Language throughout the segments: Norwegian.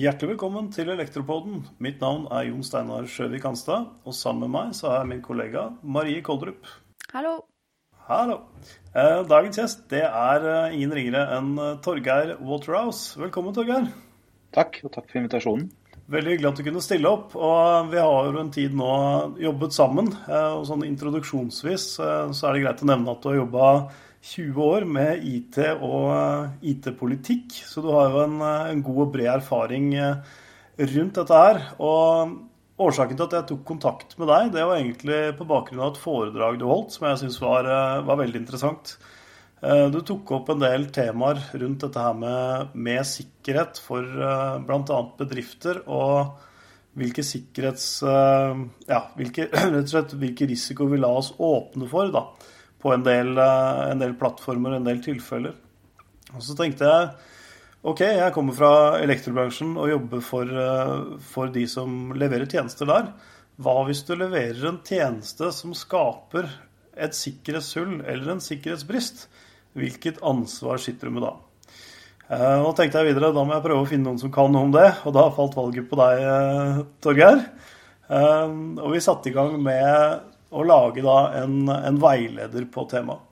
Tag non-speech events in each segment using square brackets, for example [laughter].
Hjertelig velkommen til Elektropoden. Mitt navn er Jon Steinar Sjøvik Hanstad, og sammen med meg så er min kollega Marie Koldrup. Hallo. Hallo. Eh, dagens gjest det er eh, ingen ringere enn eh, Torgeir Waterhouse. Velkommen, Torgeir. Takk, og takk for invitasjonen. Veldig hyggelig at du kunne stille opp. og Vi har jo en tid nå jobbet sammen. og sånn Introduksjonsvis så er det greit å nevne at du har jobba 20 år med IT og eh, IT-politikk, så du har jo en, eh, en, god og bred erfaring eh, rundt dette her. Og årsaken til at jeg tok kontakt med deg, det var egentlig på bakgrunn av et foredrag du holdt, som jeg syns var, var, veldig interessant. Du tok opp en del temaer rundt dette her med, med sikkerhet for bl.a. bedrifter. og hvilke sikkerhets... Ja, hvilke, [clears throat] rett og slett hvilke risikoer vi la oss åpne for. da på en del, eh, en del plattformer, en del tilfeller. Og så tenkte jeg OK, jeg kommer fra elektrobransjen og jobber for, eh, for de som leverer tjenester der. Hva hvis du leverer en tjeneste som skaper et sikkerhetshull eller en sikkerhetsbrist? Hvilket ansvar sitter du med da? Eh, nå tenkte jeg videre, Da må jeg prøve å finne noen som kan noe om det, og da falt valget på deg, Torgeir. Og vi satte i gang med og lage da en, en veileder på temaet.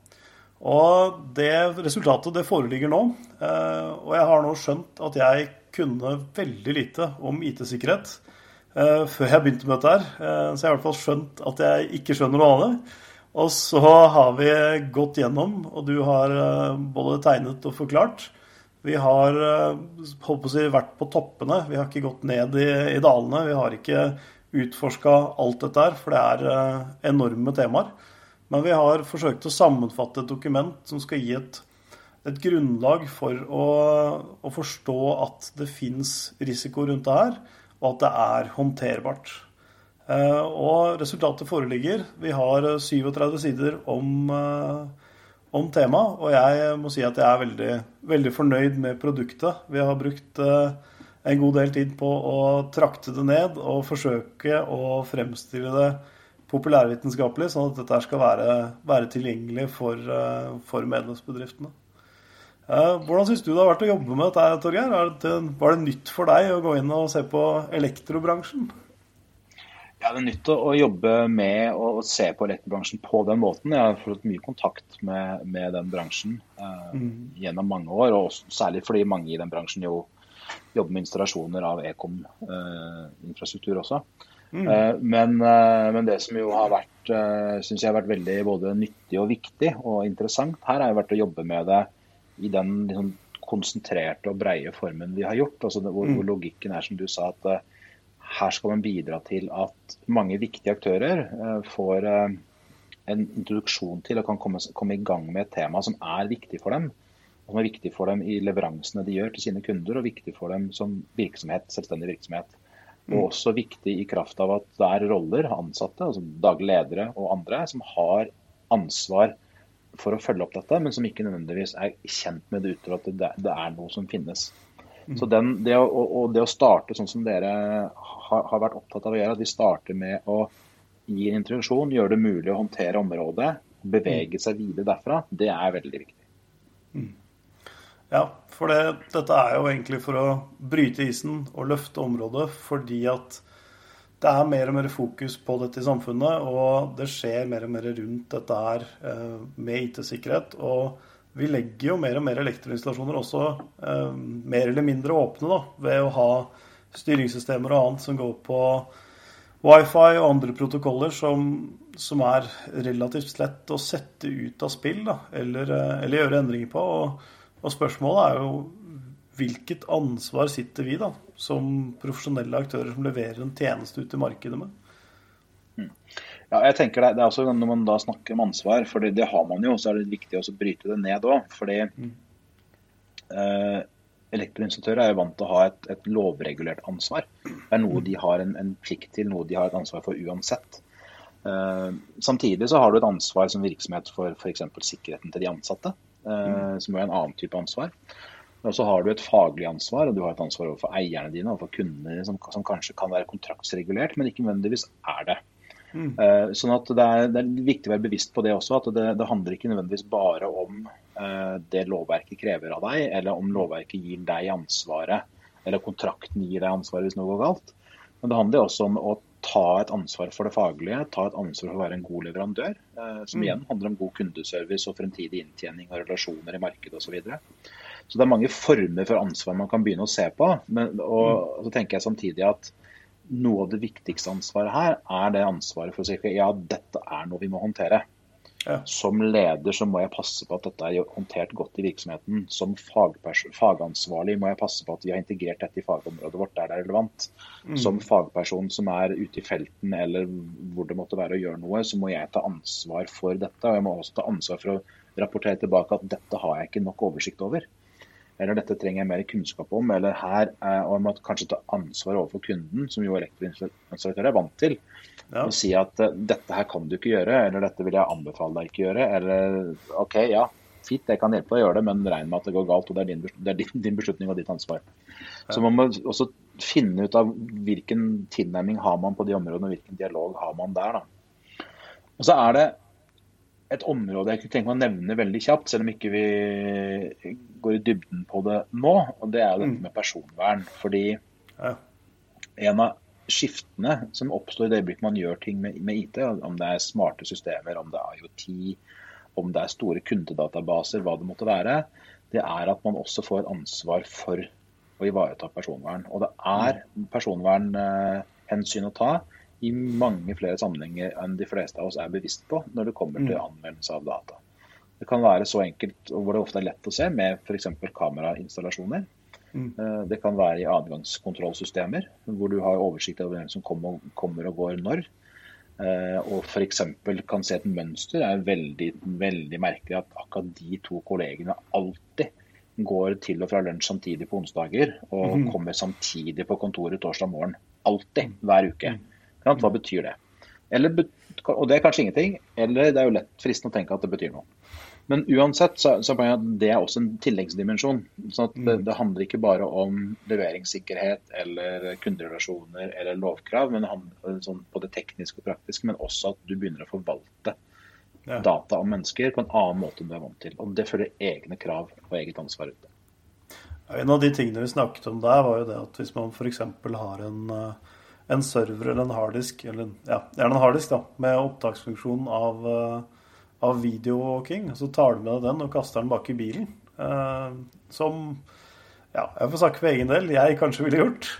Og det resultatet det foreligger nå. Eh, og jeg har nå skjønt at jeg kunne veldig lite om IT-sikkerhet eh, før jeg begynte med dette her. Eh, så jeg har i hvert fall skjønt at jeg ikke skjønner noe av det. Og så har vi gått gjennom, og du har både tegnet og forklart. Vi har holdt på å si, vært på toppene. Vi har ikke gått ned i, i dalene. Vi har ikke utforska alt dette her, for det er eh, enorme temaer. Men vi har forsøkt å sammenfatte et dokument som skal gi et, et grunnlag for å, å, forstå at det fins risiko rundt det her, og at det er håndterbart. Eh, og resultatet foreligger. Vi har 37 sider om, eh, om temaet, og jeg må si at jeg er veldig, veldig fornøyd med produktet. Vi har brukt en god del tid på å trakte det ned og forsøke å fremstille det populærvitenskapelig, sånn at dette skal være, være tilgjengelig for, eh, for medlemsbedriftene. Eh, hvordan syns du det har vært å jobbe med dette, Torgeir? Var det nytt for deg å gå inn og se på elektrobransjen? Ja, det er nytt å jobbe med og se på elektrobransjen på den måten. Jeg har fått mye kontakt med, med den bransjen eh, mm. gjennom mange år, og også, særlig fordi mange i den bransjen jo jobbe med installasjoner av ekom-infrastruktur også. Mm. Eh, men, eh, men, det som jo har vært, eh, synes jeg har vært veldig både nyttig og viktig og interessant her, har jo vært å jobbe med det i den liksom, konsentrerte og breie formen vi har gjort. altså det, hvor, mm. hvor, logikken er som du sa, at her skal man bidra til at mange viktige aktører får en introduksjon til og kan komme, komme i gang med et tema som er viktig for dem som er viktig for dem i leveransene de gjør til sine kunder, og viktig for dem som virksomhet, selvstendig virksomhet. Og mm. også viktig i kraft av at det er roller, ansatte, altså daglige ledere og andre, som har ansvar for å følge opp dette, men som ikke nødvendigvis er kjent med det utover at det, det, er noe som finnes. Mm. Så den, det, å, og det å starte sånn som dere har, har, vært opptatt av å gjøre, at vi starter med å gi en introduksjon, gjøre det mulig å håndtere området, bevege mm. seg videre derfra, det er veldig viktig. Mm. Ja, for det, dette er jo egentlig for å bryte isen og løfte området fordi at det er mer og mer fokus på dette i samfunnet, og det skjer mer og mer rundt dette her eh, med IT-sikkerhet. Og vi legger jo mer og mer elektroinstallasjoner også eh, mer eller mindre åpne da, ved å ha styringssystemer og annet som går på wifi og andre protokoller som, som er relativt lett å sette ut av spill da, eller, eh, eller gjøre endringer på. og og spørsmålet er jo hvilket ansvar sitter vi da, som profesjonelle aktører som leverer en tjeneste ut i markedet med? Mm. Ja, jeg tenker det, det, er også Når man da snakker om ansvar, for det, har man jo, så er det viktig å bryte det ned òg. Fordi mm. eh, elektroinstruktører er jo vant til å ha et, et, lovregulert ansvar. Det er noe mm. de har en, en, plikt til, noe de har et ansvar for uansett. Eh, samtidig så har du et ansvar som virksomhet for f.eks. sikkerheten til de ansatte. Eh, som er en annen type ansvar. Og så har du et faglig ansvar, og du har et ansvar overfor eierne dine og for kundene som, som, kanskje kan være kontraktsregulert, men ikke nødvendigvis er det. Mm. Uh, sånn at det er, det er, viktig å være bevisst på det også. At det, det handler ikke nødvendigvis bare om uh, det lovverket krever av deg, eller om lovverket gir deg ansvaret, eller kontrakten gir deg ansvaret hvis noe går galt. Men det handler også om å ta et ansvar for det faglige, ta et ansvar for å være en god leverandør. Uh, som mm. igjen handler om god kundeservice og fremtidig inntjening og relasjoner i markedet osv. Så, videre. så det er mange former for ansvar man kan begynne å se på. Men, og, mm. så tenker jeg samtidig at noe av det viktigste ansvaret her er det ansvaret for å si at ja, dette er noe vi må håndtere. Ja. Som leder så må jeg passe på at dette er håndtert godt i virksomheten. Som fagansvarlig må jeg passe på at vi har integrert dette i fagområdet vårt der det er relevant. Mm. Som fagperson som er ute i felten eller hvor det måtte være å gjøre noe, så må jeg ta ansvar for dette. Og jeg må også ta ansvar for å rapportere tilbake at dette har jeg ikke nok oversikt over eller dette trenger jeg mer kunnskap om, eller her er, og jeg må kanskje ta ansvar overfor kunden, som jo elektroinstallatør er vant til. Ja. Og si at uh, dette her kan du ikke gjøre, eller dette vil jeg anbefale deg ikke gjøre. Eller OK, ja, fint, jeg kan hjelpe deg å gjøre det, men regn med at det går galt, og det er din, det er din, din beslutning og ditt ansvar. Ja. Så man må også finne ut av hvilken tilnærming har man på de områdene, og hvilken dialog har man der. da. Og så er det et område jeg kunne tenke meg å nevne veldig kjapt, selv om ikke vi går i dybden på det nå. og Det er dette mm. med personvern. Fordi ja. en av skiftene som oppstår i det øyeblikket man gjør ting med, med, IT, om det er smarte systemer, om det er IoT, om det er store kundedatabaser, hva det måtte være, det er at man også får ansvar for å ivareta personvern. Og det er mm. personvernhensyn å ta i mange flere sammenhenger enn de fleste av oss er bevisst på når det kommer til mm. anvendelse av data. Det kan være så enkelt, og hvor det ofte er lett å se, med f.eks. kamerainstallasjoner. Mm. Eh, det kan være i adgangskontrollsystemer, hvor du har oversikt over hvem som kommer og går når. Eh, og f.eks. kan se et mønster. Det er veldig, veldig merkelig at akkurat de to kollegene alltid går til og fra lunsj samtidig på onsdager, og mm. kommer samtidig på kontoret torsdag morgen. Alltid, hver uke. Mm. Hva betyr det? Eller, og det er kanskje ingenting, eller det er jo lett fristende å tenke at det betyr noe. Men uansett så, så er det også en tilleggsdimensjon. sånn at det, mm. det, handler ikke bare om leveringssikkerhet eller kunderelasjoner eller lovkrav, men det handler sånn på det tekniske og praktiske, men også at du begynner å forvalte ja. data om mennesker på en annen måte enn du er vant til. Og det følger egne krav og eget ansvar ute. En av de tingene vi snakket om der, var jo det at hvis man f.eks. har en uh, en server eller en harddisk, eller ja, gjerne en harddisk da, med opptaksfunksjon av, uh, av videowalking. Så tar du med deg den og kaster den bak i bilen. Eh, som ja, jeg får snakke for egen del, jeg kanskje ville gjort.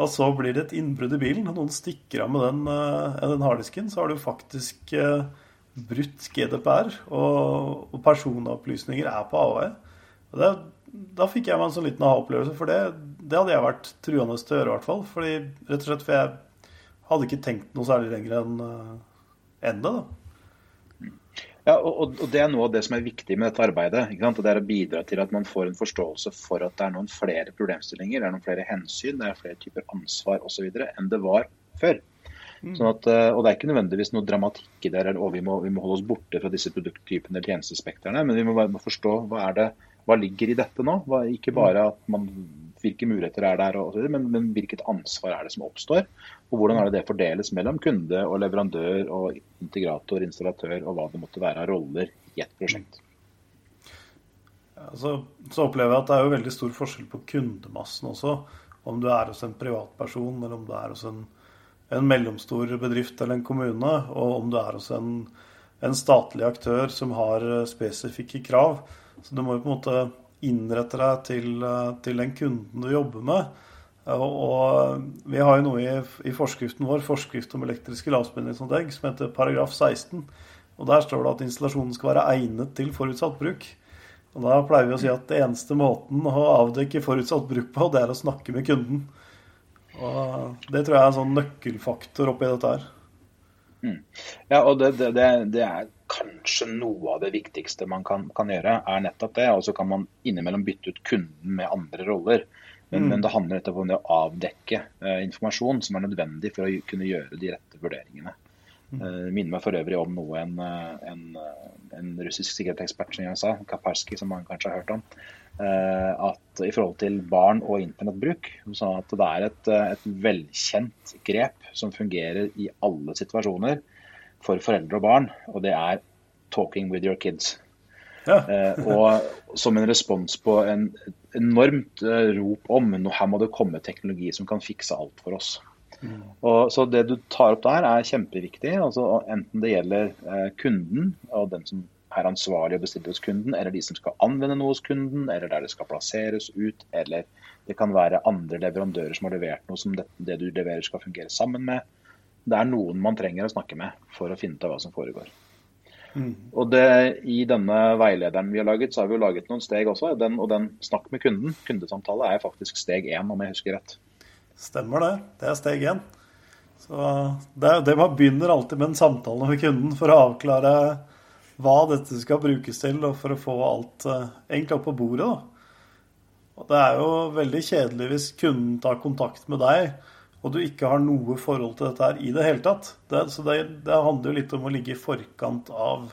Og så blir det et innbrudd i bilen, og noen stikker av med den, uh, den harddisken. Så har du faktisk brutt GDPR, og, og personopplysninger er på avveie. Det, da fikk jeg meg en sånn liten aha-opplevelse, for det, det, hadde jeg vært truende til å gjøre, i hvert fall. Fordi, rett og slett, for jeg hadde ikke tenkt noe særlig lenger enn uh, enn det. da. Ja, og, og, Det er noe av det som er viktig med dette arbeidet. Det er å bidra til at man får en forståelse for at det er noen flere problemstillinger, det er noen flere hensyn, det er flere typer ansvar osv. enn det var før. Mm. Sånn at, eh, og Det er ikke nødvendigvis noe dramatikk i det, og vi må, vi må holde oss borte fra disse produkttypene eller tjenestespekterne. men vi må, bare forstå hva er det hva ligger i dette nå? Hva, ikke bare at man, hvilke muligheter er der, og, men, men, hvilket ansvar er det som oppstår? Og hvordan er det det fordeles mellom kunde og leverandør og integrator, installatør og hva det måtte være av roller i et prosjekt? Så, så, opplever jeg at det er jo veldig stor forskjell på kundemassen også. Om du er hos en privatperson, eller om du er hos en, en mellomstor bedrift eller en kommune, og om du er hos en, en statlig aktør som har spesifikke krav. Så du må jo på en måte innrette deg til, eh, til den kunden du jobber med. Og, og vi har jo noe i, i, forskriften vår, forskrift om elektriske lavspenningsanlegg, som heter paragraf 16. Og Der står det at installasjonen skal være egnet til forutsatt bruk. Og Da pleier vi å si at det eneste måten å avdekke forutsatt bruk på, det er å snakke med kunden. Og Det tror jeg er en sånn nøkkelfaktor oppi dette her. Mm. Ja, og det, det, det, er kanskje noe av det viktigste man kan, kan, gjøre, er nettopp det. Og så kan man innimellom bytte ut kunden med andre roller. Men, mm. men det handler nettopp om det å avdekke eh, informasjon som er nødvendig for å kunne gjøre de rette vurderingene. Mm. Eh, minner meg for øvrig om noe en, eh, en, en russisk sikkerhetsekspert som jeg sa, Kaparski, som man kanskje har hørt om. Eh, at i forhold til barn og internettbruk, sånn at det er et, et velkjent grep som fungerer i alle situasjoner for foreldre og barn, og det er 'talking with your kids'. Ja. Eh, og som en respons på en enormt eh, rop om nå her må det komme teknologi som kan fikse alt for oss. Mm. Og, så Det du tar opp der er kjempeviktig. altså Enten det gjelder eh, kunden og den som er ansvarlig og bestiller hos kunden, eller de som skal anvende noe hos kunden, eller der det skal plasseres ut, eller det kan være andre leverandører som har levert noe som det, det du leverer skal fungere sammen med. Det er noen man trenger å snakke med for å finne ut av hva som foregår. Mm. Og det, I denne veilederen vi har laget, så har vi jo laget noen steg også. Den, og den snakk med kunden, kundesamtale, er faktisk steg én, om jeg husker rett. Stemmer det. Det er steg én. Så det det man begynner alltid med en samtale med kunden for å avklare hva dette skal brukes til, og for å få alt eh, egentlig opp på bordet. Da. Og det er jo veldig kjedelig hvis kunden tar kontakt med deg, og du ikke har noe forhold til dette her i det hele tatt. Det, så det, det handler jo litt om å ligge i forkant av,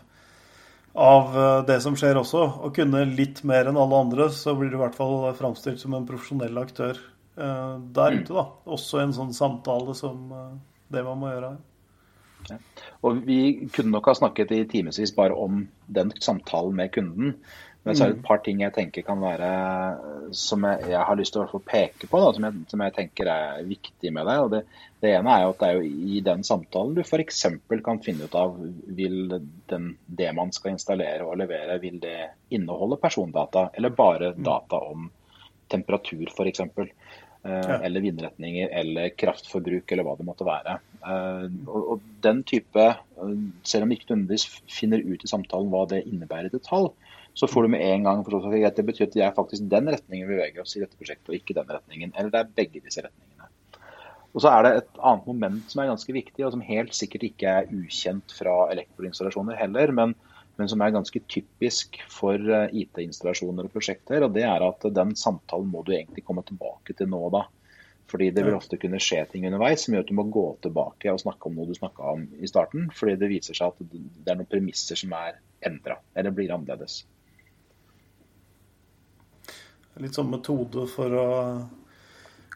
av eh, det som skjer også. Og kunne litt mer enn alle andre, så blir du i hvert fall framstilt som en profesjonell aktør uh, der ute. da. Også en sånn samtale som uh, det man må gjøre her. Og Vi kunne nok ha snakket i timevis bare om den samtalen med kunden. Men så er det et par ting jeg tenker kan være som jeg, jeg har lyst til å peke på, da, som, jeg, som, jeg, tenker er viktig med deg. det, det, ene er jo at det er i den samtalen du f.eks. kan finne ut av vil den, det man skal installere og levere, vil det inneholde persondata, eller bare data om temperatur f.eks. Ja. Eller vindretninger eller kraftforbruk eller hva det måtte være. Og, den type, Selv om du ikke nødvendigvis finner ut i samtalen hva det innebærer i detalj, så får du med en gang forstått at det betyr at det er faktisk den retningen vi beveger oss i dette prosjektet, og ikke den retningen. Eller det er begge disse retningene. Og Så er det et annet moment som er ganske viktig, og som helt sikkert ikke er ukjent fra elektroinstallasjoner heller, men, men som er ganske typisk for eh, IT-installasjoner og prosjekter. og Det er at den samtalen må du egentlig komme tilbake til nå da. Fordi det vil ofte kunne skje ting underveis som gjør at du må gå tilbake og snakke om noe du snakka om i starten. Fordi det viser seg at det er noen premisser som er endra eller blir annerledes. Litt sånn metode for å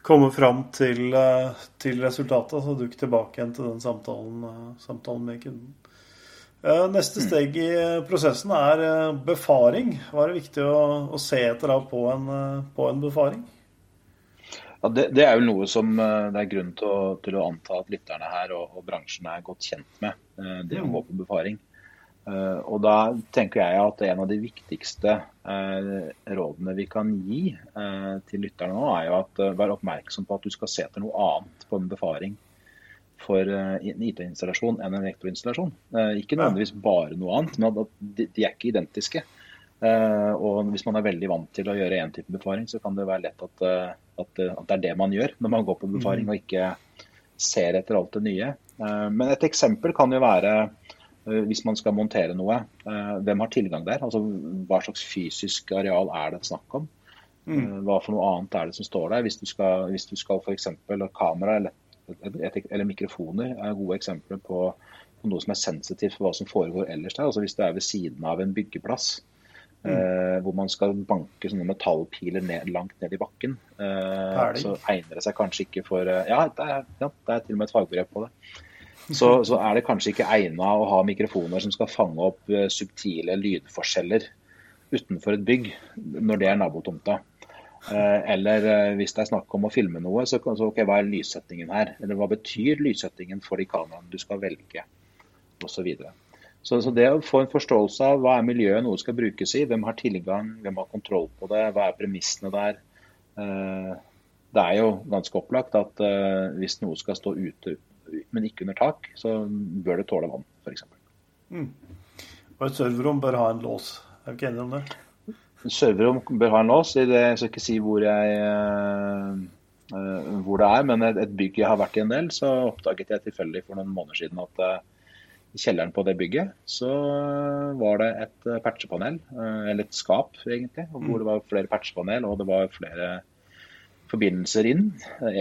komme fram til, eh, til resultatet. Så dukk tilbake igjen til den samtalen, eh, samtalen med kunden. Eh, neste mm. steg i prosessen er befaring. Hva er det viktig å, å se etter da på en, på en befaring? Ja, det, det, er jo noe som det er grunn til å, til å anta at lytterne her og, og, bransjen er godt kjent med. Det å mm. gå på befaring. Uh, og da tenker jeg at en av de viktigste uh, rådene vi kan gi uh, til lytterne nå, er jo at vær oppmerksom på at du skal se etter noe annet på en befaring for en IT-installasjon enn en elektroinstallasjon. ikke nødvendigvis bare noe annet, men at de, er ikke identiske. og hvis man er veldig vant til å gjøre én type befaring, så kan det være lett at, at, at, det er det man gjør når man går på befaring mm. og ikke ser etter alt det nye. men et eksempel kan jo være Eh, hvis man skal montere noe, eh, hvem har tilgang der? Altså Hva slags fysisk areal er det snakk om? Mm. Eh, hva for noe annet er det som står der? Hvis du skal, hvis du skal f.eks. kamera eller, eller, mikrofoner er gode eksempler på, på, noe som er sensitivt for hva som foregår ellers der. Altså Hvis du er ved siden av en byggeplass mm. eh, hvor man skal banke sånne metallpiler ned, langt ned i bakken, eh, så egner det seg kanskje ikke for Ja, det er, ja, det er til og med et fagbrev på det så, så, er det kanskje ikke egna å ha mikrofoner som skal fange opp uh, subtile lydforskjeller utenfor et bygg når det er nabotomta. Uh, eller uh, hvis det er snakk om å filme noe, så, så ok, hva er lyssettingen her? Eller hva betyr lyssettingen for de kameraene du skal velge? Osv. Så Så det å få en forståelse av hva er miljøet noe skal brukes i, hvem har tilgang, hvem har kontroll på det, hva er premissene der. Det er jo ganske opplagt at hvis noe skal stå ute men ikke under tak, så bør det tåle vann, f.eks. Mm. Og et serverrom bør ha en lås. Er vi ikke enige om det? Serverrom bør ha en lås. Jeg skal ikke si hvor, jeg, uh, hvor det er, men et, et, bygg jeg har vært i en del, så oppdaget jeg tilfeldig for noen måneder siden at uh, i kjelleren på det bygget så var det et patchepanel, eller et skap egentlig, hvor mm. det var flere patchepanel og det var flere forbindelser inn,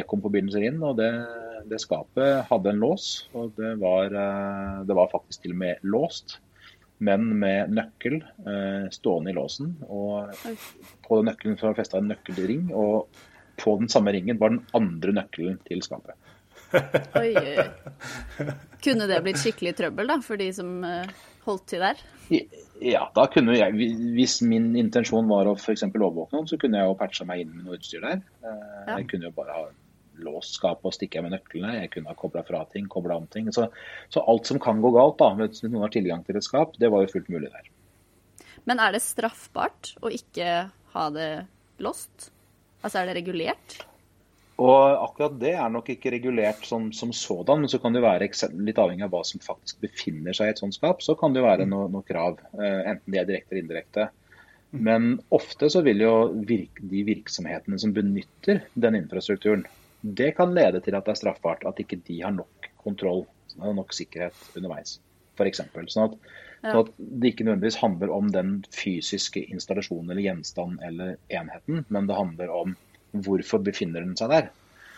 ekomforbindelser inn. og det det skapet hadde en lås, og det var, eh, det var faktisk til og med låst. Men med nøkkel eh, stående i låsen. Og på den nøkkelen var festa en nøkkelring, og på den samme ringen var den andre nøkkelen til skapet. oi, oi. Kunne det blitt skikkelig trøbbel da, for de som eh, holdt til der? Ja, da kunne jeg, Hvis min intensjon var å f.eks. overvåke noen, så kunne jeg jo patcha meg inn med noe utstyr der. Eh, jeg kunne jo bare ha låst skapet og stikke med nøklene. Jeg kunne ha kobla fra ting, kobla om ting. Så, så, alt som kan gå galt, da, hvis noen har tilgang til et skap, det var jo fullt mulig der. Men er det straffbart å ikke ha det låst? Altså er det regulert? Og akkurat det er nok ikke regulert som, som sådan, men så kan det være litt avhengig av hva som faktisk befinner seg i et sånt skap, så kan det være noe, noe krav. Eh, enten de er direkte eller indirekte. Mm. Men ofte så vil jo virke, de virksomhetene som benytter den infrastrukturen, det kan lede til at det er straffbart at ikke de har nok kontroll, og nok sikkerhet underveis. F.eks. Sånn at, ja. så at det ikke nødvendigvis handler om den fysiske installasjonen eller gjenstand eller enheten, men det handler om hvorfor befinner den seg der.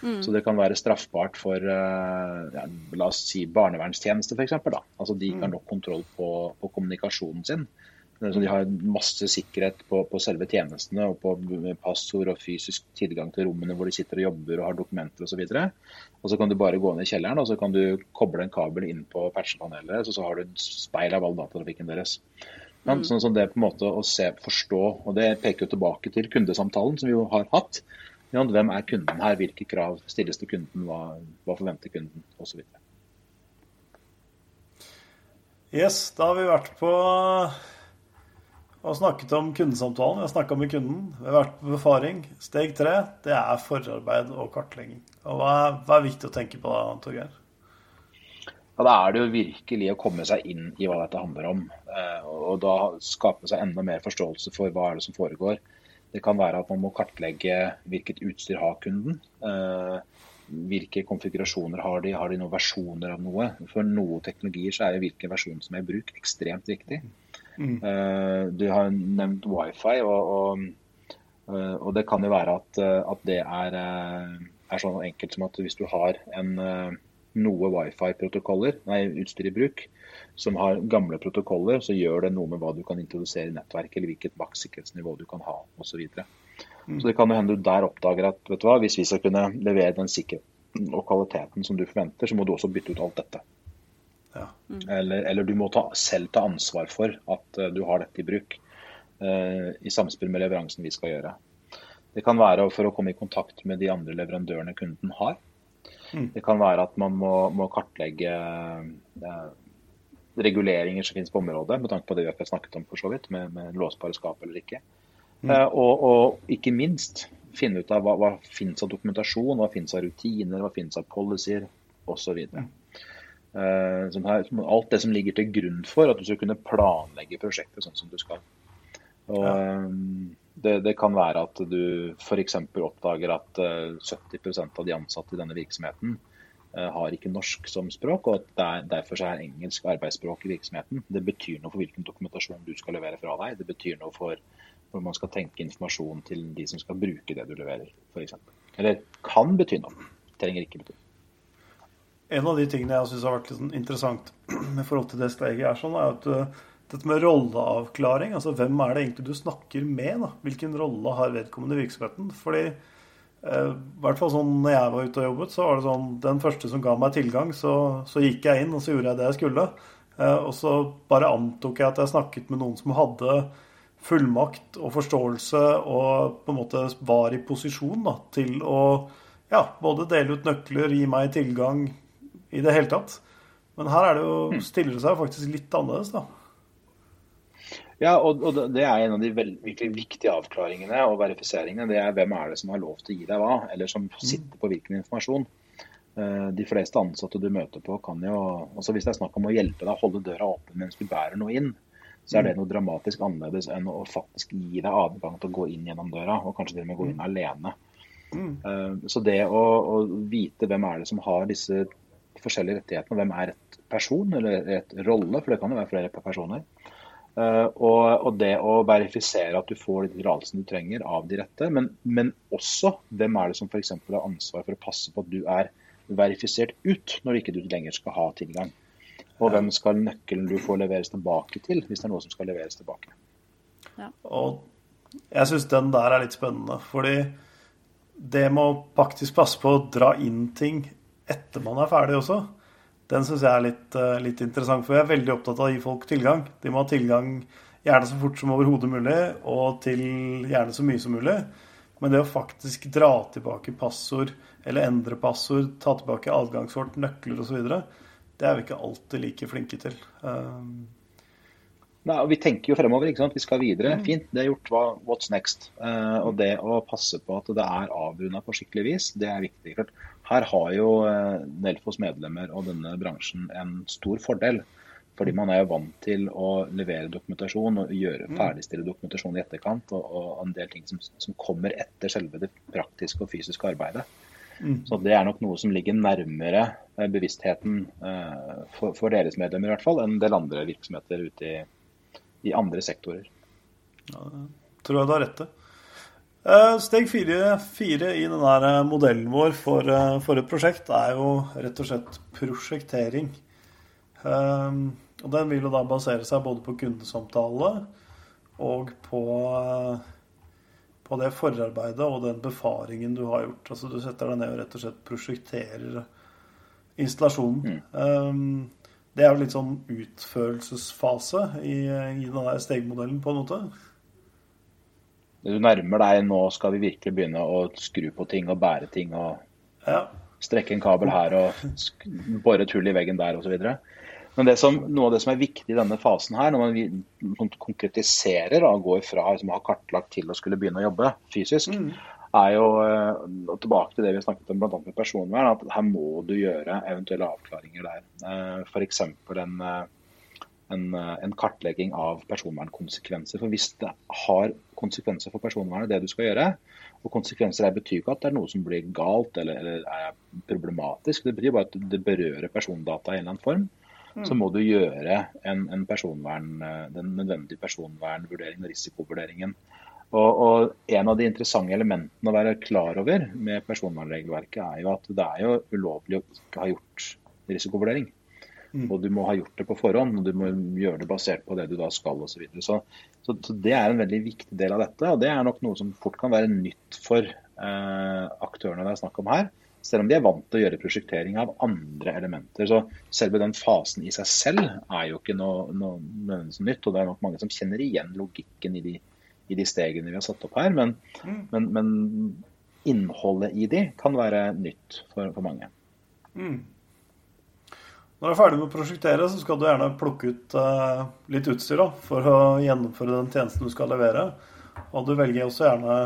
Mm. Så det kan være straffbart for eh, ja, la oss si barnevernstjeneste f.eks. Altså de ikke har mm. nok kontroll på, på kommunikasjonen sin. Så de har masse sikkerhet på, på, selve tjenestene og på passord og fysisk tilgang til rommene hvor de sitter og jobber og har dokumenter osv. Og, så og så kan du bare gå ned i kjelleren og så kan du koble en kabel inn på patchepanelet, så, så har du speil av all datatrafikken deres. Ja, mm. Sånn som det på en måte å se, forstå, og det peker jo tilbake til kundesamtalen som vi jo har hatt. Hvem er kunden her, hvilke krav stilles til kunden, hva, hva forventer kunden osv. Yes, da har vi vært på og snakket om kundesamtalen. Vi har snakka med kunden. Vi har vært på befaring. Steg tre det er forarbeid og kartlegging. Og hva er, hva er viktig å tenke på da, Torgeir? Ja, Da er det jo virkelig å komme seg inn i hva dette handler om. Eh, og da skape seg enda mer forståelse for hva er det som foregår. Det kan være at man må kartlegge hvilket utstyr har kunden. Eh, hvilke konfigurasjoner har de, har de noen versjoner av noe. For noen teknologier så er det hvilken versjon som er i bruk ekstremt viktig. Mm. Uh, du har nevnt wifi, og, og, uh, og, det kan jo være at, uh, at det er, er, sånn enkelt som at hvis du har en, noe wifi-protokoller, nei, utstyr i bruk, som har gamle protokoller, så gjør det noe med hva du kan introdusere i nettverket, eller hvilket makssikkerhetsnivå du kan ha osv. Så, videre. mm. så det kan jo hende du der oppdager at vet du hva, hvis vi skal kunne levere den sikkerheten og kvaliteten som du forventer, så må du også bytte ut alt dette. Ja. Mm. Eller, eller, du må ta, selv ta ansvar for at uh, du har dette i bruk uh, i samspill med leveransen vi skal gjøre. Det kan være for å komme i kontakt med de andre leverandørene kunden har. Mm. Det kan være at man må, må kartlegge uh, reguleringer som finnes på området, med tanke på det vi har snakket om for så vidt, med, med låsbare skap eller ikke. Mm. Og, og, ikke minst finne ut av hva, hva finnes av dokumentasjon, hva finnes av rutiner, hva finnes av policyer osv. Mm. Uh, her, alt det som ligger til grunn for at du skal kunne planlegge prosjektet sånn som du skal. Og, ja. um, det, det, kan være at du f.eks. oppdager at uh, 70% av de ansatte i denne virksomheten har ikke norsk som språk, og at der, derfor er engelsk arbeidsspråk i virksomheten. Det betyr noe for hvilken dokumentasjon du skal levere fra deg. Det betyr noe for hvor man skal tenke informasjon til de som skal bruke det du leverer, f.eks. Eller kan bety noe. Trenger ikke bety. En av de tingene jeg syns har vært litt sånn interessant [clears throat] med forhold til det steget, er sånn, er at uh, dette med rolleavklaring, altså hvem er det egentlig du snakker med? da? Hvilken rolle har vedkommende i virksomheten? Fordi uh, i hvert fall sånn når jeg var ute og jobbet, så var det sånn den første som ga meg tilgang, så, så gikk jeg inn og så gjorde jeg det jeg skulle. Uh, og så bare antok jeg at jeg snakket med noen som hadde fullmakt og forståelse og på en måte var i posisjon da, til å ja, både dele ut nøkler, gi meg tilgang, i det hele tatt. Men her er det jo, hmm. stiller det seg faktisk litt annerledes, da. Ja, og, og, det er en av de virkelig viktige avklaringene og verifiseringene. Det er hvem er det som har lov til å gi deg hva, eller som hmm. sitter på hvilken informasjon. Eh, de fleste ansatte du møter på, kan jo altså Hvis det er snakk om å hjelpe deg å holde døra åpen mens du bærer noe inn, så er det hmm. noe dramatisk annerledes enn å faktisk gi deg adgang til å gå inn gjennom døra, og kanskje til og med gå inn alene. Mm. Så det å, å, vite hvem er det som har disse forskjellige rettighetene. Hvem er et person eller et rolle, for det kan jo være flere personer. Uh, og, og, det å verifisere at du får de tillatelsene du trenger av de rette. Men, men, også hvem er det som f.eks. har ansvar for å passe på at du er verifisert ut når ikke du lenger skal ha tilgang. Og hvem skal nøkkelen du får leveres tilbake til, hvis det er noe som skal leveres tilbake. Ja. Og jeg syns den der er litt spennende, fordi det må faktisk passe på å dra inn ting etter man er ferdig også, den syns jeg er litt, uh, litt, interessant. For jeg er veldig opptatt av å gi folk tilgang. De må ha tilgang gjerne så fort som overhodet mulig, og til gjerne så mye som mulig. Men det å faktisk dra tilbake passord, eller endre passord, ta tilbake adgangskort, nøkler osv., det er vi ikke alltid like flinke til. Um, Nei, og Vi tenker jo fremover. ikke sant? Vi skal videre. Mm. Fint, det er gjort. Hva, what's next? Uh, og Det å passe på at det er avrunda på skikkelig vis, det er viktig. Her har jo uh, Nelfos medlemmer og denne bransjen en stor fordel. Fordi man er jo vant til å levere dokumentasjon og gjøre mm. ferdigstille dokumentasjon i etterkant. Og, og en del ting som, som, kommer etter selve det praktiske og fysiske arbeidet. Mm. Så det er nok noe som ligger nærmere eh, bevisstheten uh, for, for, deres medlemmer i hvert fall, enn en del andre virksomheter ute i i andre sektorer. Ja, det tror jeg du har rett til. Eh, steg fire, fire i denne eh, modellen vår for, eh, for, et prosjekt er jo rett og slett prosjektering. Og Den vil jo da basere seg både på kundesamtale og på, på det forarbeidet og den befaringen du har gjort. Altså Du setter deg ned og rett og slett prosjekterer installasjonen. Mm. Det er jo litt sånn utførelsesfase i, i denne stegmodellen, på en måte. Du nærmer deg nå skal vi virkelig begynne å skru på ting og bære ting og ja. strekke en kabel her og bore et hull i veggen der osv. Men det som, noe av det som er viktig i denne fasen her, når man konkretiserer og går fra å ha kartlagt til å skulle begynne å jobbe fysisk, mm er jo eh, og tilbake til det vi snakket om bl.a. med personvern, at her må du gjøre eventuelle avklaringer der. Eh, F.eks. En, eh, en, en kartlegging av personvernkonsekvenser. For Hvis det har konsekvenser for personvernet, det du skal gjøre, og konsekvenser her betyr ikke at det er noe som blir galt eller, eller er problematisk, det betyr bare at det berører persondata i en eller annen form. Mm. Så må du gjøre en, en den nødvendige personvernvurderingen og risikovurderingen. Og, og, En av de interessante elementene å være klar over med personvernregelverket, er jo at det er jo ulovlig å ikke ha gjort risikovurdering. Mm. Og du må ha gjort det på forhånd, og du må gjøre det basert på det du da skal osv. Så, videre. så, så, så det er en veldig viktig del av dette, og det er nok noe som fort kan være nytt for eh, aktørene det er snakk om her. Selv om de er vant til å gjøre prosjektering av andre elementer. Så selve den fasen i seg selv er jo ikke noe, noe, noe nytt, og det er nok mange som kjenner igjen logikken i de i de stegene vi har satt opp her. Men, mm. men, men innholdet i de kan være nytt for, for mange. Mm. Når du er ferdig med å prosjektere, så skal du gjerne plukke ut uh, litt utstyr da, for å gjennomføre den tjenesten du skal levere. Og du velger også gjerne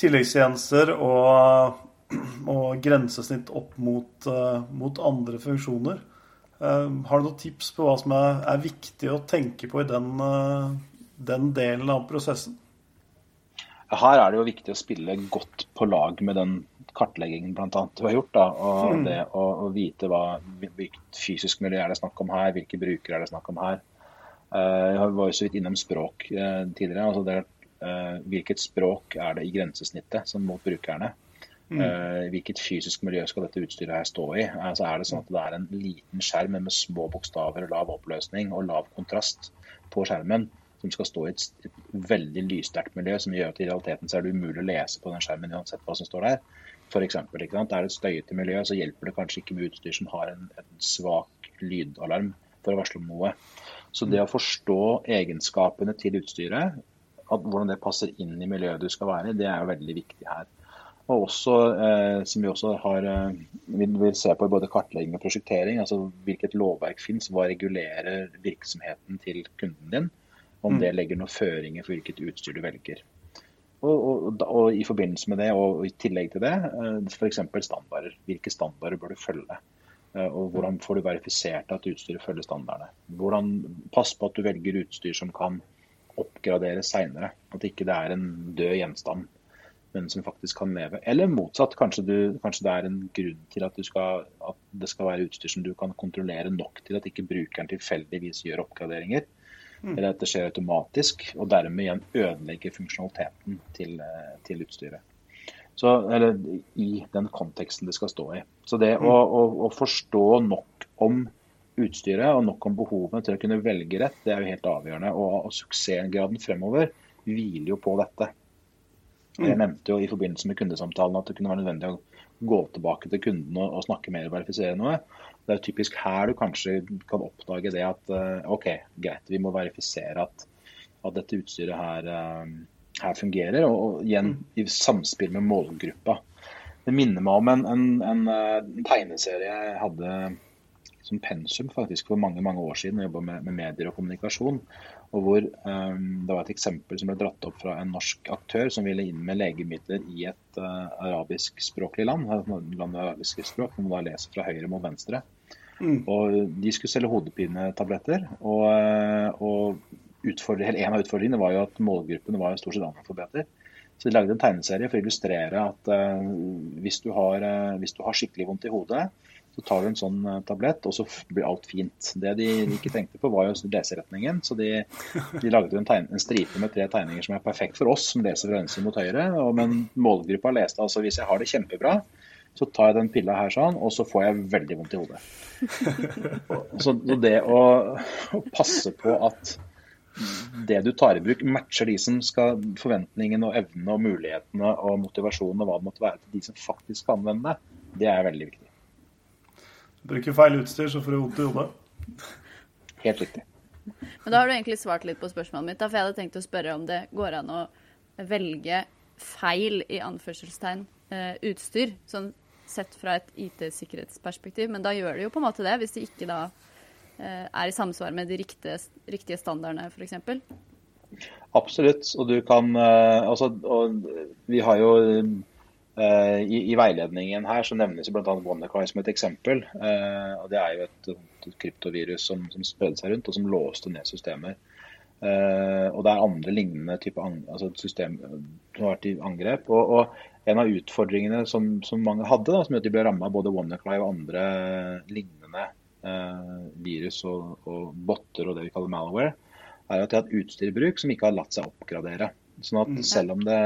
tilleggstjenester og, og grensesnitt opp mot, uh, mot andre funksjoner. Uh, har du noen tips på hva som er, er viktig å tenke på i den den delen av prosessen? Her er det jo viktig å spille godt på lag med den kartleggingen blant annet du har gjort. Da, og mm. det å, å, vite hva, hvilket fysisk miljø er det snakk om her, hvilke brukere er det snakk om her. Uh, jeg var jo så vidt innom språk uh, tidligere. altså det, uh, Hvilket språk er det i grensesnittet som mot brukerne? Mm. hvilket fysisk miljø skal dette utstyret her stå i? Altså er det sånn at det er en liten skjerm med små bokstaver, lav oppløsning og lav kontrast på skjermen? Som skal stå i et, et veldig lyssterkt miljø, som gjør at i realiteten så er det umulig å lese på den skjermen uansett hva som står der. For eksempel? Er det et støyete miljø, så hjelper det kanskje ikke med utstyr som har en, en svak lydalarm for å varsle om noe. Så det å forstå egenskapene til utstyret, at, hvordan det passer inn i miljøet du skal være i, det er jo veldig viktig her. Og også, eh, som vi også har, eh, vil, vil, se på i både kartlegging og prosjektering, altså hvilket lovverk finnes, hva regulerer virksomheten til kunden din. Om mm. det legger noen føringer for hvilket utstyr du velger. Og, og, og, i forbindelse med det, og i tillegg til det, eh, f.eks. standarder. Hvilke standarder bør du følge? Eh, og hvordan får du verifisert at utstyret følger standardene? Hvordan Pass på at du velger utstyr som kan oppgraderes seinere. At ikke det er en død gjenstand, men som faktisk kan leve. Eller motsatt. Kanskje, du, kanskje det er en grunn til at, skal, at, det skal være utstyr som du kan kontrollere nok til at ikke brukeren tilfeldigvis gjør oppgraderinger. Mm. Eller at det skjer automatisk, og dermed igjen ødelegger funksjonaliteten til, eh, til utstyret. Så, eller i den konteksten det skal stå i. Så det mm. å, å, å, forstå nok om utstyret og nok om behovene til å kunne velge rett, det er jo helt avgjørende. Og, og suksessgraden fremover hviler jo på dette. Jeg nevnte jo i forbindelse med kundesamtalen at det kunne være nødvendig å gå tilbake til kunden og, og snakke mer og verifisere noe. Det er typisk her du kanskje kan oppdage det at eh, OK, greit, vi må verifisere at, at dette utstyret her, eh, her fungerer. Og, og, igjen i samspill med målgruppa. Det minner meg om en, en, en, en tegneserie jeg hadde som pensum faktisk for mange mange år siden. og jobba med, med, medier og kommunikasjon og hvor um, Det var et eksempel som ble dratt opp fra en norsk aktør som ville inn med legemidler i et uh, arabiskspråklig land. land arabiske språk, hvor man da leser fra høyre mot venstre. Mm. Og De skulle selge hodepinetabletter. Og, eh, og en av utfordringene var jo at målgruppen var stort sett analfabeter. Så de lagde en tegneserie for å illustrere at uh, hvis, du har, uh, hvis, du har, skikkelig vondt i hodet, så tar du en sånn uh, tablett, og så blir alt fint. Det de ikke tenkte på, var jo leseretningen. Så de, de lagde en, tegne, en, stripe med tre tegninger som er perfekt for oss som leser fra venstre mot høyre. Og, men målgruppa leste altså hvis jeg har det kjempebra, så tar jeg den pilla her sånn, og så får jeg veldig vondt i hodet. så det å, å passe på at det du tar i bruk, matcher de som skal forventningene og evnene og mulighetene og motivasjonen og hva det måtte være til de som faktisk skal anvende det, det er veldig viktig. Bruker feil utstyr, så får du vondt i hodet. [laughs] Helt riktig. Men da har du egentlig svart litt på spørsmålet mitt. for jeg hadde tenkt å spørre om det går an å velge feil, i anførselstegn, eh, utstyr. Sånn sett fra et IT-sikkerhetsperspektiv. Men da gjør det jo på en måte det, hvis det ikke da Eh, er i samsvar med de riktige, riktige standardene, f.eks.? Absolutt. Og du kan eh, altså, og Vi har jo i, i, veiledningen her så nevnes bl.a. WannaCry som et eksempel. og Det er jo et, et kryptovirus som, som spredde seg rundt, og som låste ned systemer. og det er andre lignende type altså system som har vært i angrep. Og, og, En av utfordringene som, som mange hadde, da, som gjør at de ble rammet av både WannaCry og andre lignende Eh, virus og, og botter og det vi kaller malware, er at de har hatt utstyr i bruk som ikke har latt seg oppgradere. Sånn at mm. selv om, det,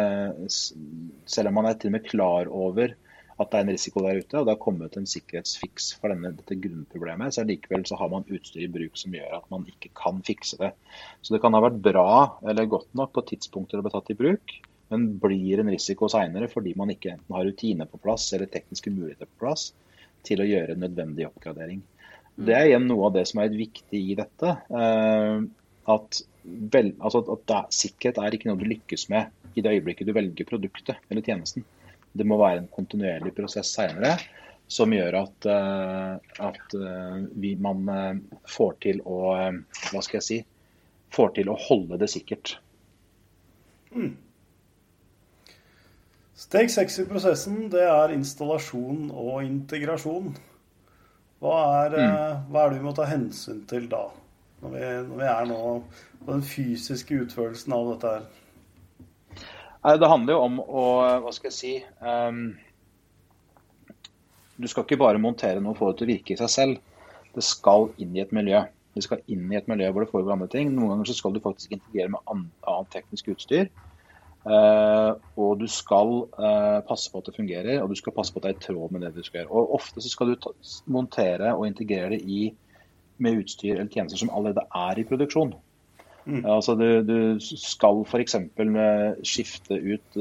selv om man er til og med klar over at det er en risiko der ute, og det har kommet en sikkerhetsfiks for denne, dette grunnproblemet, så likevel så har man utstyr i bruk som gjør at man ikke kan fikse det. Så det kan ha vært bra eller godt nok på tidspunkter det ble tatt i bruk, men blir en risiko seinere fordi man ikke enten har rutiner på plass eller tekniske muligheter på plass til å gjøre nødvendig oppgradering. Det er igjen noe av det som er viktig i dette. Eh, at, vel, altså at det, sikkerhet er ikke noe du lykkes med i det øyeblikket du velger produktet eller tjenesten. Det må være en kontinuerlig prosess seinere som gjør at, eh, at eh, vi, man får til å Hva skal jeg si? Får til å holde det sikkert. Mm. Steg seks i prosessen det er installasjon og integrasjon. Hva er, mm. Eh, hva er, det vi må ta hensyn til da, når vi, når vi er nå på den fysiske utførelsen av dette her? Det handler jo om å Hva skal jeg si um, Du skal ikke bare montere noe få det til å virke i seg selv. Det skal inn i et miljø. Det skal inn i et miljø hvor det foregår andre ting. Noen ganger så skal du faktisk integrere med annet teknisk utstyr. Uh, og du skal uh, passe på at det fungerer, og du skal passe på at det er i tråd med det du skal gjøre. Og Ofte så skal du ta, montere og integrere det i, med utstyr eller tjenester som allerede er i produksjon. Mm. Altså Du, du skal f.eks. skifte ut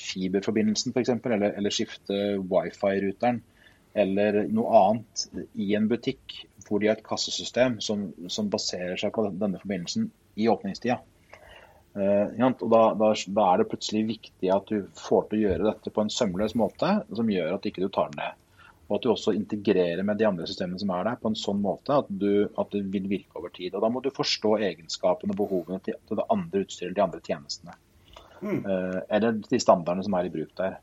fiberforbindelsen for eksempel, eller, eller skifte wifi-ruteren eller noe annet i en butikk hvor de har et kassesystem som, som baserer seg på denne forbindelsen i åpningstida. Uh, og da, da, da, er det plutselig viktig at du får til å gjøre dette på en sømløs måte som gjør at ikke du tar den ned. Og at du også integrerer med de andre systemene som er der på en sånn måte at, du, at det vil virke over tid. Og Da må du forstå egenskapene og behovene til, til det andre utstyret de andre tjenestene. Mm. Uh, eller de standardene som er i bruk der.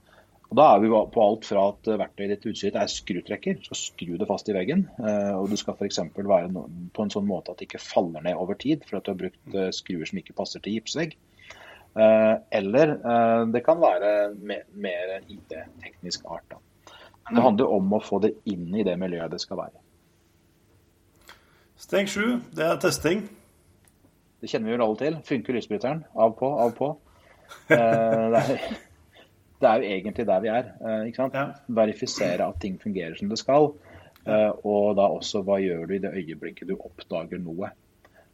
Og Da er vi på alt fra at verktøyet ditt utstyret er skrutrekker, du skal skru det fast i veggen. Eh, og du skal f.eks. være på en sånn måte at det ikke faller ned over tid for at du har brukt eh, skruer som ikke passer til gipsvegg. Eh, eller det kan være mer IT-teknisk art. Da. Det handler om å få det inn i det miljøet det skal være. Steg sju, det er testing. Det kjenner vi jo alle til. Funker lysbryteren? Av på, av på. det er det er jo egentlig der vi er. Eh, ikke sant? Verifisere at ting fungerer som det skal. Eh, og da også hva gjør du i det øyeblikket du oppdager noe.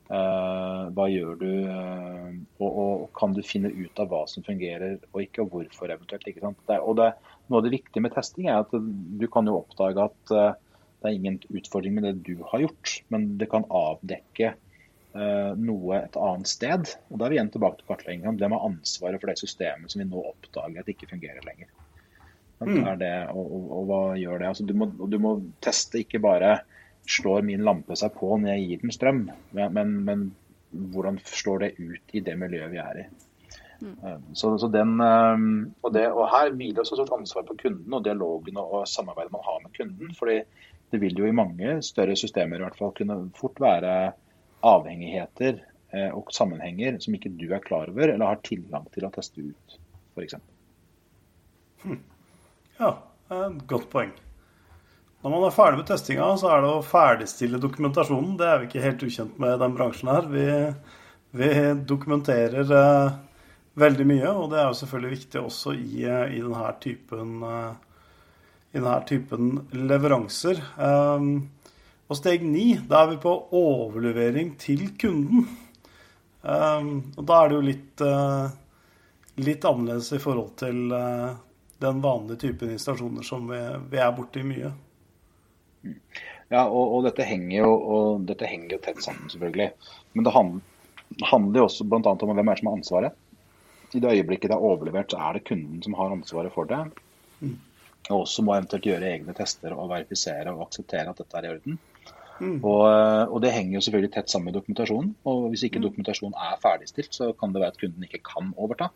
Uh, hva gjør du, uh, og, og, kan du finne ut av hva som fungerer og ikke, og hvorfor eventuelt. ikke sant? Det, og det, Noe av det viktige med testing er at du kan jo oppdage at uh, det er ingen utfordring med det du har gjort, men det kan avdekke noe et annet sted. Og Da er vi igjen tilbake til kartleggingen. Det med ansvaret for det systemet som vi nå oppdager at ikke fungerer lenger. Mm. Det, og, og, og, hva gjør det? Altså, du, må, du må teste ikke bare slår min lampe seg på når jeg gir den strøm, men, men hvordan slår det ut i det miljøet vi er i. Mm. Um, så, så den, um, og, det, og, Her hviler også stort ansvar på kunden og dialogen og, og samarbeidet man har med kunden. fordi det vil jo i mange større systemer i hvert fall kunne fort være avhengigheter eh, og sammenhenger som ikke du er klar over eller har tilgang til å teste ut, f.eks. Hm. Ja, godt poeng. Når man er ferdig med testinga, så er det å ferdigstille dokumentasjonen. Det er vi ikke helt ukjent med i den bransjen her. Vi, vi dokumenterer eh, veldig mye, og det er jo selvfølgelig viktig også i, eh, i denne typen eh, i denne typen leveranser. Um, og steg ni, da er vi på overlevering til kunden. Um, og da er det jo litt, litt annerledes i forhold til den vanlige typen installasjoner som vi, vi er borti mye. Ja, og, og, dette jo, og dette henger jo tett sammen, selvfølgelig. Men det handler, jo også bl.a. om hvem er som har ansvaret. I det øyeblikket det er overlevert, så er det kunden som har ansvaret for det. Mm. Og også må eventuelt gjøre egne tester og verifisere og akseptere at dette er i orden. Mm. Og, og, det henger jo selvfølgelig tett sammen med dokumentasjonen. Og hvis ikke mm. dokumentasjonen er ferdigstilt, så kan det være at kunden ikke kan overta.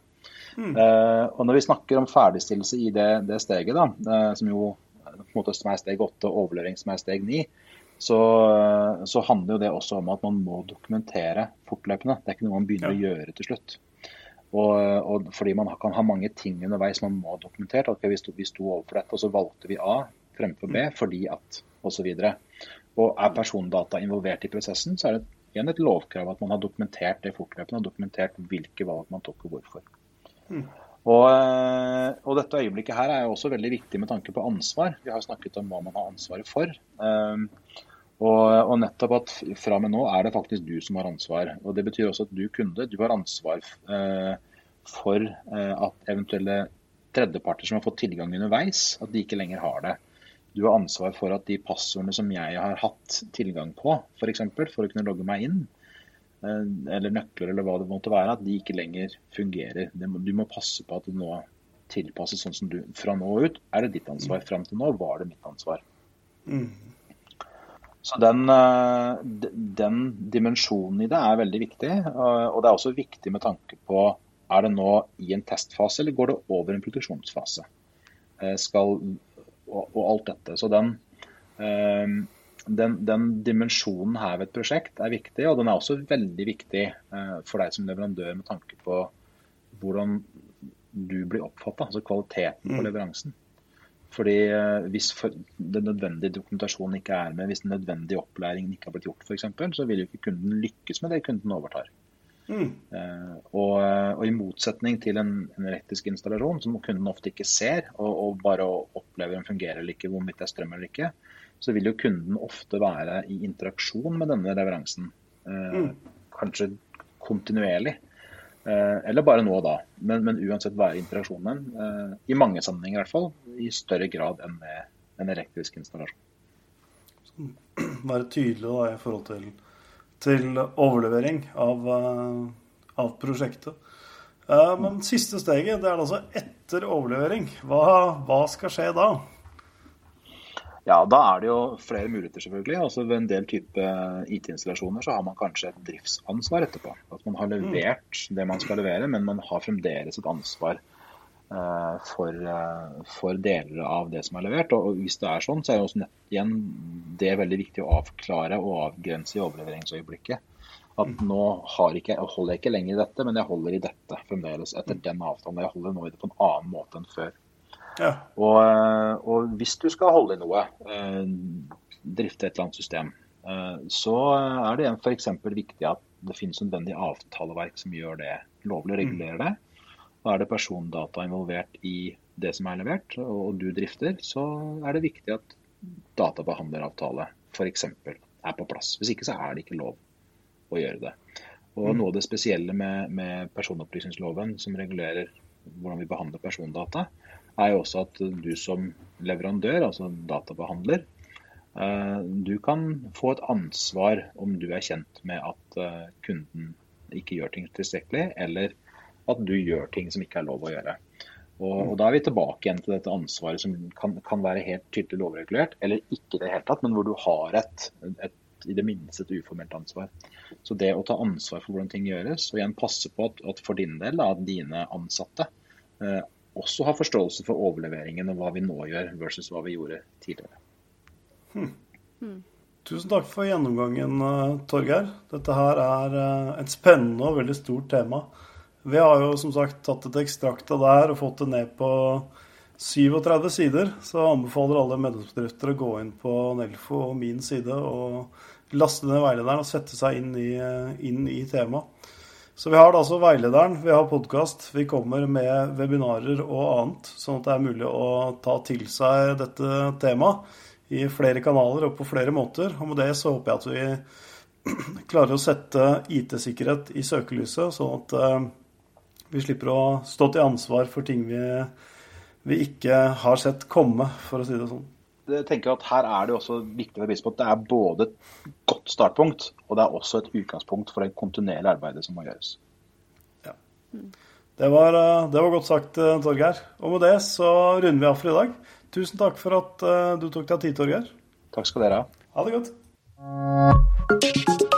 Mm. Uh, og når vi snakker om ferdigstillelse i det, det steget, da, uh, som jo måte som er steg åtte, overlevering som er steg ni, så, så, handler jo det også om at man må dokumentere fortløpende. Det er ikke noe man begynner ja. å gjøre til slutt. Og, og, fordi man kan ha mange ting underveis man må ha dokumentert. Okay, vi sto, vi sto overfor dette, og så valgte vi A fremfor B mm. fordi at osv. Og, og er persondata involvert i prosessen, så er det igjen et lovkrav at man har dokumentert det fortløpende og dokumentert hvilke valg man tok og hvorfor. Mm. Og, eh, og, dette øyeblikket her er jo også veldig viktig med tanke på ansvar. Vi har snakket om hva man har ansvaret for. Um, og, og, nettopp at fra og med nå er det faktisk du som har ansvar. Og Det betyr også at du kunde, du har ansvar uh, for uh, at eventuelle tredjeparter som har fått tilgang underveis, at de ikke lenger har det. Du har ansvar for at de passordene som jeg har hatt tilgang på, f.eks. For, for å kunne logge meg inn, eller nøkler eller hva det måtte være, at de ikke lenger fungerer. Du må passe på at det nå tilpasses sånn som du Fra nå ut er det ditt ansvar. Mm. Fram til nå var det mitt ansvar. Mm. Så den, eh, den, dimensjonen i det er veldig viktig. Og det er også viktig med tanke på er det nå i en testfase, eller går det over en produksjonsfase? Eh, skal, og, og alt dette. Så den, den, den, dimensjonen her ved et prosjekt er viktig, og den er også veldig viktig eh, for deg som leverandør med tanke på hvordan du blir oppfatta, altså kvaliteten på mm. leveransen. Fordi eh, Hvis for, den nødvendige dokumentasjonen ikke er med, hvis den nødvendige opplæringen ikke har blitt gjort, f.eks., så vil jo ikke kunden lykkes med det kunden overtar. Mm. Eh, og, og, I motsetning til en, en, elektrisk installasjon, som kunden ofte ikke ser, og, og bare opplever om fungerer eller ikke, hvorvidt det er strøm eller ikke, så vil jo kunden ofte være i interaksjon med denne leveransen. Eh, mm. Kanskje kontinuerlig. Eh, eller bare nå og da. Men, men uansett være i interaksjon med den. Eh, I mange sammenhenger i hvert fall. I større grad enn med en elektrisk installasjon. [clears throat] Være tydelig da, i forhold til, til overlevering av, av prosjektet. Men siste steget, det er altså etter overlevering. Hva, hva skal skje da? Ja, da er det jo flere muligheter, selvfølgelig. Altså Ved en del type IT-installasjoner så har man kanskje et driftsansvar etterpå. At man har mm. levert det man skal levere, men man har fremdeles et ansvar uh, for, uh, for, deler av det som er levert. Og, hvis det er sånn, så er det også nett igjen det er veldig viktig å avklare og avgrense i overleveringsøyeblikket. At mm. nå ikke, holder jeg ikke lenger i dette, men jeg holder i dette fremdeles etter mm. den avtalen. Jeg holder nå i det på en annen måte enn før. Ja. Og, eh, og, hvis du skal holde i noe, eh, drifte et eller annet system, eh, så er det f.eks. viktig at det finnes nødvendig avtaleverk som gjør det lovlig, å regulerer det. Da er det persondata involvert i det som er levert, og du drifter, så er det viktig at databehandleravtale f.eks. er på plass. Hvis ikke så er det ikke lov. å gjøre det. Og Noe av det spesielle med, med personopplysningsloven, som regulerer hvordan vi behandler persondata, er jo også at du som leverandør, altså databehandler, eh, du kan få et ansvar om du er kjent med at eh, kunden ikke gjør ting tilstrekkelig, eller at du gjør ting som ikke er lov å gjøre. Og, og Da er vi tilbake igjen til dette ansvaret som kan, kan være helt tydelig lovregulert, eller ikke i det hele tatt, men hvor du har et, et, i det minste et uformelt ansvar. Så det å ta ansvar for hvordan ting gjøres, og igjen passe på at, at for din del, at dine ansatte eh, også ha forståelse for overleveringen og hva vi nå gjør, versus hva vi gjorde tidligere. Hmm. Hmm. Tusen takk for gjennomgangen, eh, Torgeir. Dette her er eh, et spennende og veldig stort tema. Vi har jo som sagt tatt et ekstrakt av det her og fått det ned på 37 sider. Så jeg anbefaler alle medlemsbedrifter å gå inn på Nelfo og min side og laste ned veilederen og sette seg inn i, inn i temaet. Så vi har altså veilederen, vi har podkast, vi kommer med webinarer og annet, sånn at det er mulig å ta til seg dette temaet i flere kanaler og på flere måter. Og med det så håper jeg at vi [clears throat] klarer å sette IT-sikkerhet i søkelyset, sånn at eh, vi slipper å stå til ansvar for ting vi, vi ikke har sett komme, for å si det sånn. Jeg tenker at Her er det også viktig å vise på at det er både et godt startpunkt og det er også et utgangspunkt for det kontinuerlige arbeidet som må gjøres. Ja. Det var, det var godt sagt, Torgeir. Og med det så runder vi av for i dag. Tusen takk for at eh, du tok deg tid, Torgeir. Takk skal dere ha. Ha det godt.